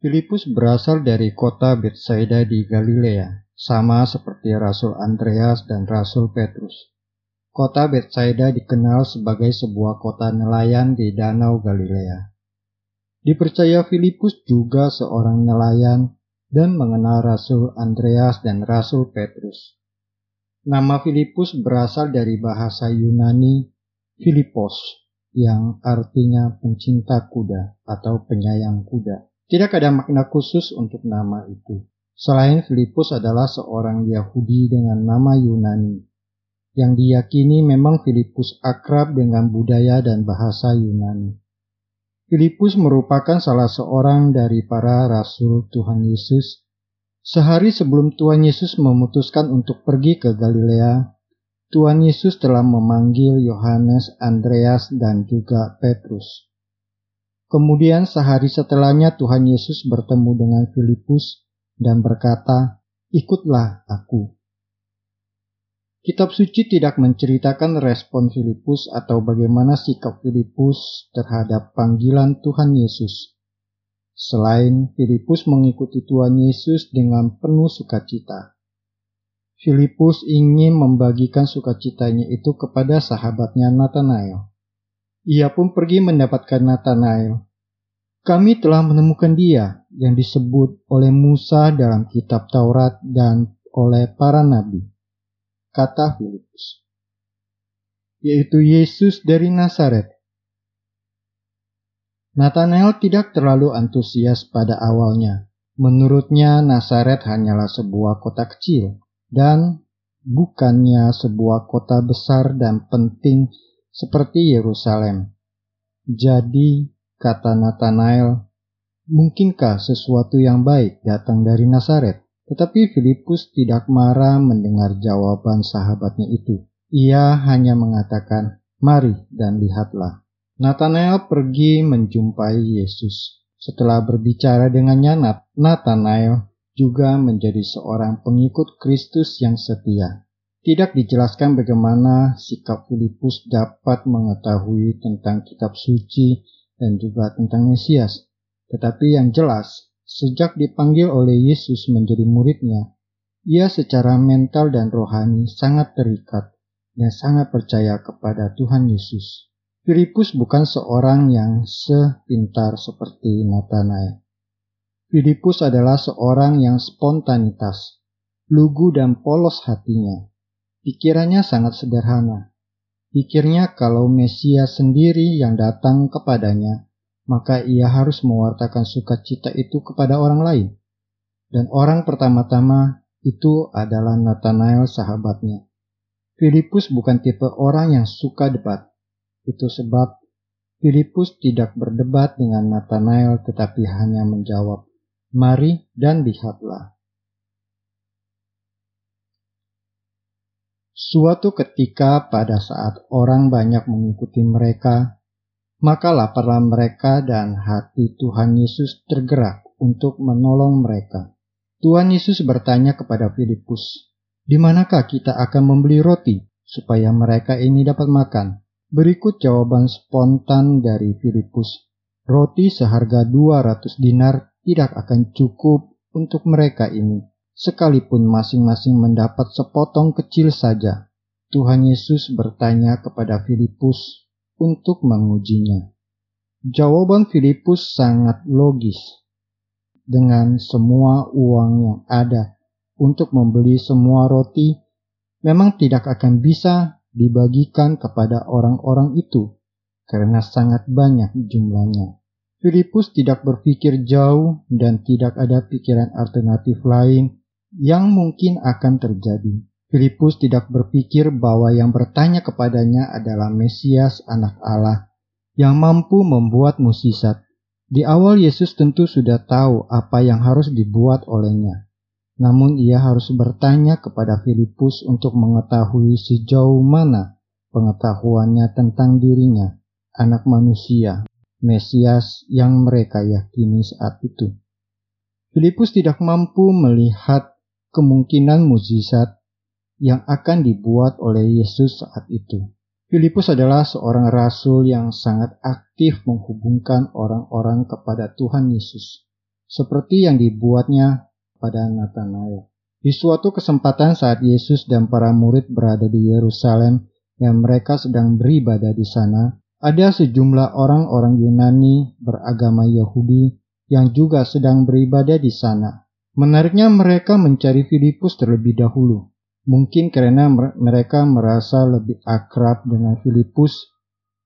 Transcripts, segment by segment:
Filipus berasal dari kota Bethsaida di Galilea, sama seperti Rasul Andreas dan Rasul Petrus. Kota Bethsaida dikenal sebagai sebuah kota nelayan di Danau Galilea. Dipercaya Filipus juga seorang nelayan dan mengenal Rasul Andreas dan Rasul Petrus. Nama Filipus berasal dari bahasa Yunani Filipos yang artinya pencinta kuda atau penyayang kuda. Tidak ada makna khusus untuk nama itu. Selain Filipus adalah seorang Yahudi dengan nama Yunani, yang diyakini memang Filipus akrab dengan budaya dan bahasa Yunani. Filipus merupakan salah seorang dari para rasul Tuhan Yesus. Sehari sebelum Tuhan Yesus memutuskan untuk pergi ke Galilea, Tuhan Yesus telah memanggil Yohanes, Andreas, dan juga Petrus. Kemudian sehari setelahnya Tuhan Yesus bertemu dengan Filipus dan berkata, "Ikutlah aku." Kitab suci tidak menceritakan respon Filipus atau bagaimana sikap Filipus terhadap panggilan Tuhan Yesus. Selain Filipus mengikuti Tuhan Yesus dengan penuh sukacita. Filipus ingin membagikan sukacitanya itu kepada sahabatnya Nathanael. Ia pun pergi mendapatkan Nathanael. Kami telah menemukan dia yang disebut oleh Musa dalam kitab Taurat dan oleh para nabi. Kata Filipus. Yaitu Yesus dari Nazaret. Nathanael tidak terlalu antusias pada awalnya. Menurutnya Nazaret hanyalah sebuah kota kecil dan bukannya sebuah kota besar dan penting seperti Yerusalem. Jadi, kata Nathanael, mungkinkah sesuatu yang baik datang dari Nazaret? Tetapi Filipus tidak marah mendengar jawaban sahabatnya itu. Ia hanya mengatakan, "Mari dan lihatlah." Nathanael pergi menjumpai Yesus. Setelah berbicara dengannya, Nathanael juga menjadi seorang pengikut Kristus yang setia. Tidak dijelaskan bagaimana sikap Filipus dapat mengetahui tentang kitab suci dan juga tentang Mesias. Tetapi yang jelas, sejak dipanggil oleh Yesus menjadi muridnya, ia secara mental dan rohani sangat terikat dan sangat percaya kepada Tuhan Yesus. Filipus bukan seorang yang sepintar seperti Nathanael. Filipus adalah seorang yang spontanitas, lugu dan polos hatinya. Pikirannya sangat sederhana. Pikirnya kalau Mesias sendiri yang datang kepadanya, maka ia harus mewartakan sukacita itu kepada orang lain. Dan orang pertama-tama itu adalah Nathanael sahabatnya. Filipus bukan tipe orang yang suka debat. Itu sebab Filipus tidak berdebat dengan Nathanael tetapi hanya menjawab, "Mari dan lihatlah." Suatu ketika pada saat orang banyak mengikuti mereka, maka laparlah mereka dan hati Tuhan Yesus tergerak untuk menolong mereka. Tuhan Yesus bertanya kepada Filipus, "Di manakah kita akan membeli roti supaya mereka ini dapat makan?" Berikut jawaban spontan dari Filipus. Roti seharga 200 dinar tidak akan cukup untuk mereka ini sekalipun masing-masing mendapat sepotong kecil saja. Tuhan Yesus bertanya kepada Filipus untuk mengujinya. Jawaban Filipus sangat logis. Dengan semua uang yang ada untuk membeli semua roti, memang tidak akan bisa dibagikan kepada orang-orang itu karena sangat banyak jumlahnya. Filipus tidak berpikir jauh dan tidak ada pikiran alternatif lain yang mungkin akan terjadi. Filipus tidak berpikir bahwa yang bertanya kepadanya adalah Mesias, Anak Allah, yang mampu membuat musisat. Di awal Yesus tentu sudah tahu apa yang harus dibuat olehnya. Namun ia harus bertanya kepada Filipus untuk mengetahui sejauh mana pengetahuannya tentang dirinya, anak manusia, Mesias yang mereka yakini saat itu. Filipus tidak mampu melihat kemungkinan mukjizat yang akan dibuat oleh Yesus saat itu. Filipus adalah seorang rasul yang sangat aktif menghubungkan orang-orang kepada Tuhan Yesus. seperti yang dibuatnya pada Nathanael. Di suatu kesempatan saat Yesus dan para murid berada di Yerusalem dan mereka sedang beribadah di sana, ada sejumlah orang-orang Yunani beragama Yahudi yang juga sedang beribadah di sana. Menariknya mereka mencari Filipus terlebih dahulu. Mungkin karena mereka merasa lebih akrab dengan Filipus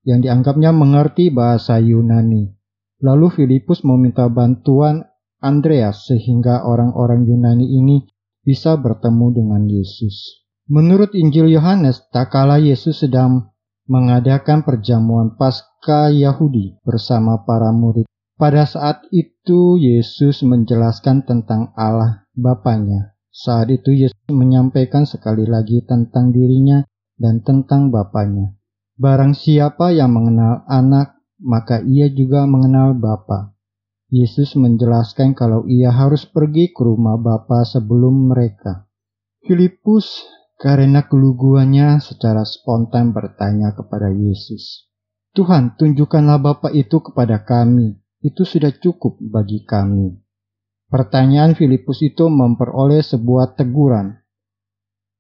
yang dianggapnya mengerti bahasa Yunani. Lalu Filipus meminta bantuan Andreas sehingga orang-orang Yunani ini bisa bertemu dengan Yesus. Menurut Injil Yohanes, tak kala Yesus sedang mengadakan perjamuan Paskah Yahudi bersama para murid. Pada saat itu Yesus menjelaskan tentang Allah Bapaknya. Saat itu Yesus menyampaikan sekali lagi tentang dirinya dan tentang Bapaknya. Barang siapa yang mengenal anak, maka ia juga mengenal Bapa. Yesus menjelaskan kalau ia harus pergi ke rumah Bapa sebelum mereka. Filipus karena keluguannya secara spontan bertanya kepada Yesus, Tuhan, tunjukkanlah Bapa itu kepada kami. Itu sudah cukup bagi kami. Pertanyaan Filipus itu memperoleh sebuah teguran.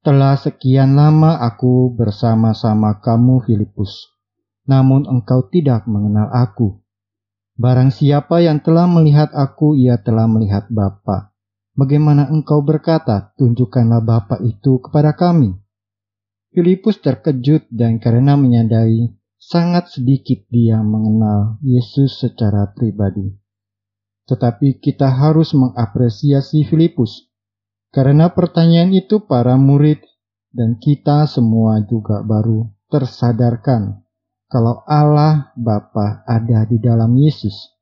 Telah sekian lama aku bersama-sama kamu, Filipus, namun engkau tidak mengenal aku. Barang siapa yang telah melihat aku, ia telah melihat Bapa. Bagaimana engkau berkata, tunjukkanlah Bapa itu kepada kami? Filipus terkejut dan karena menyadari sangat sedikit dia mengenal Yesus secara pribadi. Tetapi kita harus mengapresiasi Filipus, karena pertanyaan itu para murid dan kita semua juga baru tersadarkan kalau Allah Bapa ada di dalam Yesus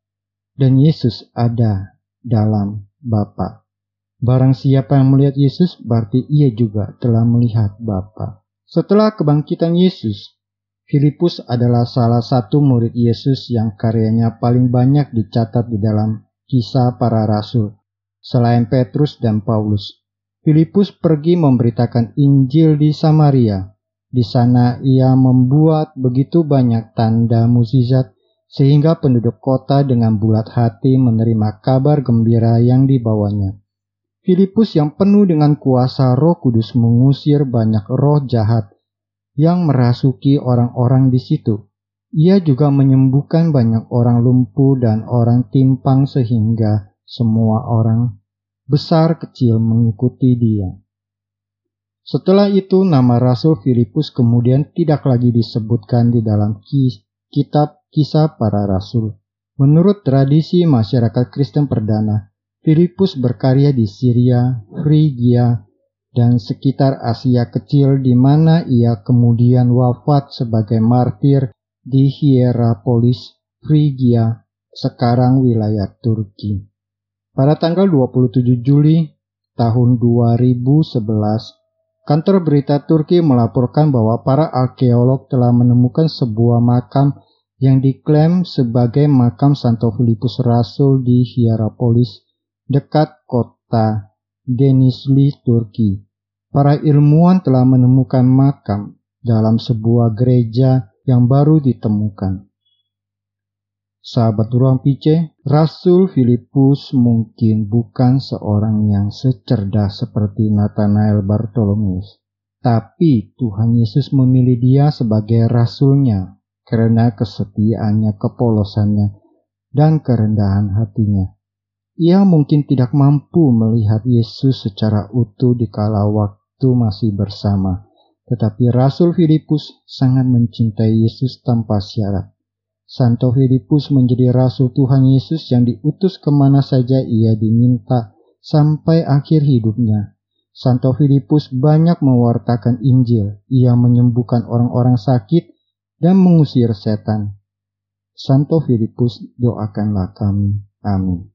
dan Yesus ada dalam Bapa. Barang siapa yang melihat Yesus berarti ia juga telah melihat Bapa. Setelah kebangkitan Yesus, Filipus adalah salah satu murid Yesus yang karyanya paling banyak dicatat di dalam kisah para rasul. Selain Petrus dan Paulus, Filipus pergi memberitakan Injil di Samaria di sana ia membuat begitu banyak tanda mukjizat sehingga penduduk kota dengan bulat hati menerima kabar gembira yang dibawanya. Filipus yang penuh dengan kuasa Roh Kudus mengusir banyak roh jahat yang merasuki orang-orang di situ. Ia juga menyembuhkan banyak orang lumpuh dan orang timpang sehingga semua orang besar kecil mengikuti dia. Setelah itu nama Rasul Filipus kemudian tidak lagi disebutkan di dalam kitab kisah para rasul. Menurut tradisi masyarakat Kristen perdana, Filipus berkarya di Syria, Frigia, dan sekitar Asia Kecil di mana ia kemudian wafat sebagai martir di Hierapolis, Frigia, sekarang wilayah Turki. Pada tanggal 27 Juli tahun 2011, Kantor berita Turki melaporkan bahwa para arkeolog telah menemukan sebuah makam yang diklaim sebagai makam Santo Filipus Rasul di Hierapolis, dekat kota Denizli, Turki. Para ilmuwan telah menemukan makam dalam sebuah gereja yang baru ditemukan. Sahabat ruang pice, Rasul Filipus mungkin bukan seorang yang secerdas seperti Nathanael Bartolomeus. Tapi Tuhan Yesus memilih dia sebagai rasulnya karena kesetiaannya, kepolosannya, dan kerendahan hatinya. Ia mungkin tidak mampu melihat Yesus secara utuh di kala waktu masih bersama, tetapi Rasul Filipus sangat mencintai Yesus tanpa syarat. Santo Filipus menjadi rasul Tuhan Yesus yang diutus ke mana saja ia diminta sampai akhir hidupnya. Santo Filipus banyak mewartakan Injil, ia menyembuhkan orang-orang sakit dan mengusir setan. Santo Filipus doakanlah kami. Amin.